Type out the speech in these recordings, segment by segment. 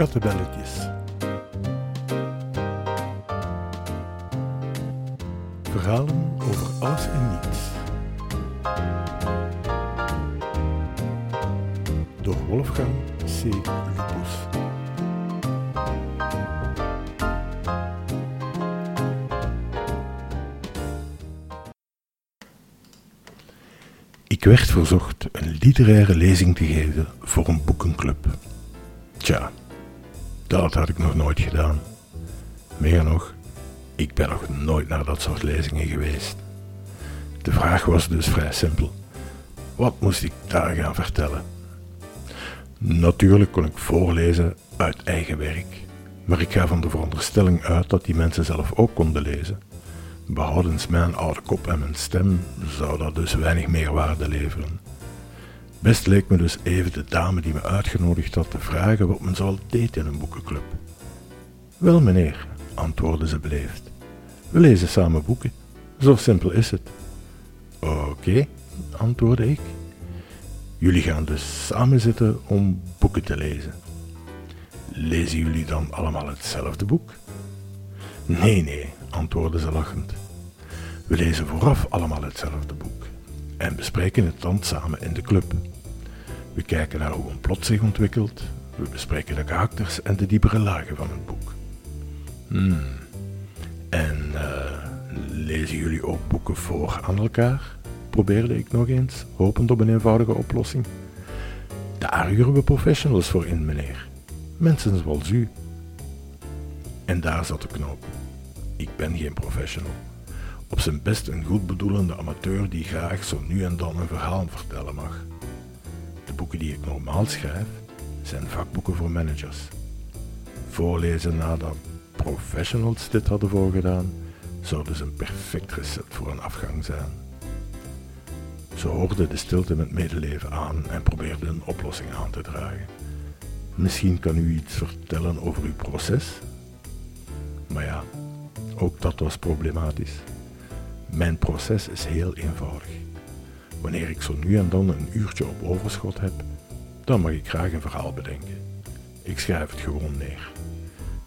Kattenbelletjes. Verhalen over alles en niets. Door Wolfgang C. Lupus. Ik werd verzocht een literaire lezing te geven voor een boekenclub. Tja, dat had ik nog nooit gedaan. Meer nog, ik ben nog nooit naar dat soort lezingen geweest. De vraag was dus vrij simpel. Wat moest ik daar gaan vertellen? Natuurlijk kon ik voorlezen uit eigen werk, maar ik ga van de veronderstelling uit dat die mensen zelf ook konden lezen. Behoudens mijn oude kop en mijn stem zou dat dus weinig meerwaarde leveren. Best leek me dus even de dame die me uitgenodigd had te vragen wat men zoal deed in een boekenclub. Wel meneer, antwoordde ze beleefd. We lezen samen boeken. Zo simpel is het. Oké, antwoordde ik. Jullie gaan dus samen zitten om boeken te lezen. Lezen jullie dan allemaal hetzelfde boek? Nee, nee, antwoordde ze lachend. We lezen vooraf allemaal hetzelfde boek en bespreken het dan samen in de club. We kijken naar hoe een plot zich ontwikkelt, we bespreken de karakters en de diepere lagen van het boek. Hmm. En uh, lezen jullie ook boeken voor aan elkaar? Probeerde ik nog eens, hopend op een eenvoudige oplossing. Daar huren we professionals voor in, meneer. Mensen zoals u. En daar zat de knoop. Ik ben geen professional. Op zijn best een goedbedoelende amateur die graag zo nu en dan een verhaal vertellen mag. Boeken die ik normaal schrijf zijn vakboeken voor managers. Voorlezen nadat professionals dit hadden voorgedaan, zou dus een perfect recept voor een afgang zijn. Ze hoorde de stilte met medeleven aan en probeerde een oplossing aan te dragen. Misschien kan u iets vertellen over uw proces? Maar ja, ook dat was problematisch. Mijn proces is heel eenvoudig. Wanneer ik zo nu en dan een uurtje op overschot heb, dan mag ik graag een verhaal bedenken. Ik schrijf het gewoon neer.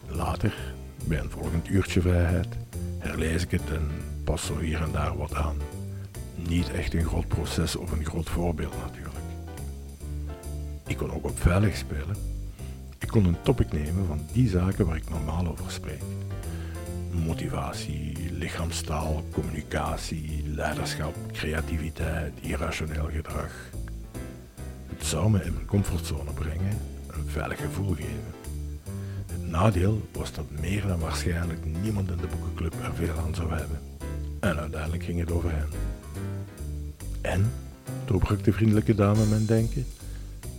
Later, bij een volgend uurtje vrijheid, herlees ik het en pas zo hier en daar wat aan. Niet echt een groot proces of een groot voorbeeld natuurlijk. Ik kon ook op veilig spelen. Ik kon een topic nemen van die zaken waar ik normaal over spreek motivatie, lichaamstaal, communicatie, leiderschap, creativiteit, irrationeel gedrag. Het zou me in mijn comfortzone brengen, een veilig gevoel geven. Het nadeel was dat meer dan waarschijnlijk niemand in de boekenclub er veel aan zou hebben. En uiteindelijk ging het over hen. En, doorbrak de vriendelijke dame mijn denken,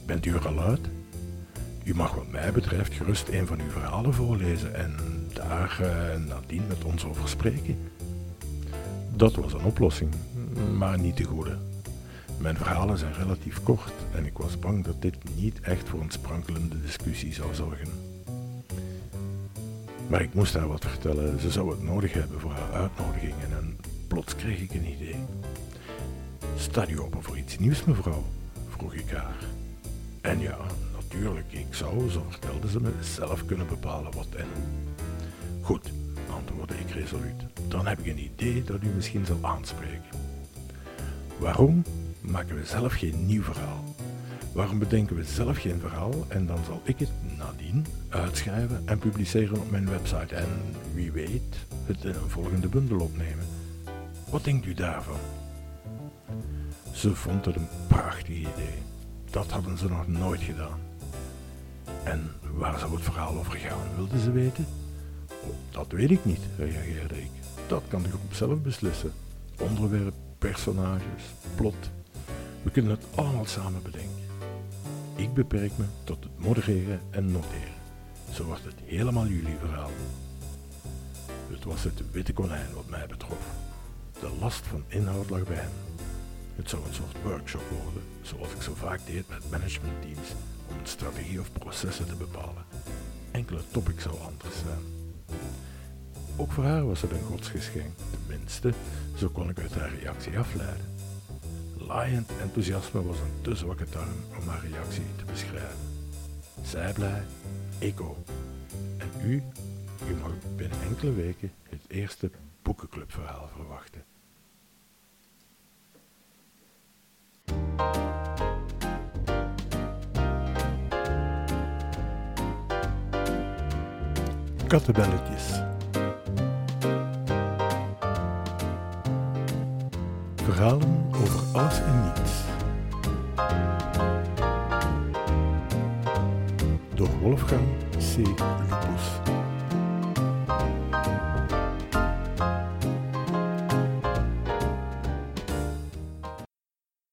bent u er al uit? U mag wat mij betreft gerust een van uw verhalen voorlezen en daar nadien met ons over spreken. Dat was een oplossing, maar niet de goede. Mijn verhalen zijn relatief kort en ik was bang dat dit niet echt voor een sprankelende discussie zou zorgen. Maar ik moest haar wat vertellen, ze zou het nodig hebben voor haar uitnodigingen en plots kreeg ik een idee. Sta u open voor iets nieuws, mevrouw? vroeg ik haar. En ja, natuurlijk, ik zou, zo vertelde ze me, zelf kunnen bepalen wat en. Goed, antwoordde ik resoluut. Dan heb ik een idee dat u misschien zal aanspreken. Waarom maken we zelf geen nieuw verhaal? Waarom bedenken we zelf geen verhaal en dan zal ik het nadien uitschrijven en publiceren op mijn website en wie weet het in een volgende bundel opnemen? Wat denkt u daarvan? Ze vond het een prachtig idee. Dat hadden ze nog nooit gedaan. En waar zou het verhaal over gaan, wilde ze weten? Dat weet ik niet, reageerde ik. Dat kan de groep zelf beslissen. Onderwerp, personages, plot. We kunnen het allemaal samen bedenken. Ik beperk me tot het modereren en noteren. Zo wordt het helemaal jullie verhaal. Het was het witte konijn wat mij betrof. De last van inhoud lag bij hen. Het zou een soort workshop worden, zoals ik zo vaak deed met managementteams om een strategie of processen te bepalen. Enkele topics zou anders zijn. Ook voor haar was het een godsgeschenk, tenminste, zo kon ik uit haar reactie afleiden. Laaiend enthousiasme was een te zwakke term om haar reactie te beschrijven. Zij blij, ik ook. En u, u mag binnen enkele weken het eerste boekenclubverhaal verwachten. Kattebelletjes. verhalen over alles en niets. Door Wolfgang C. Lupus.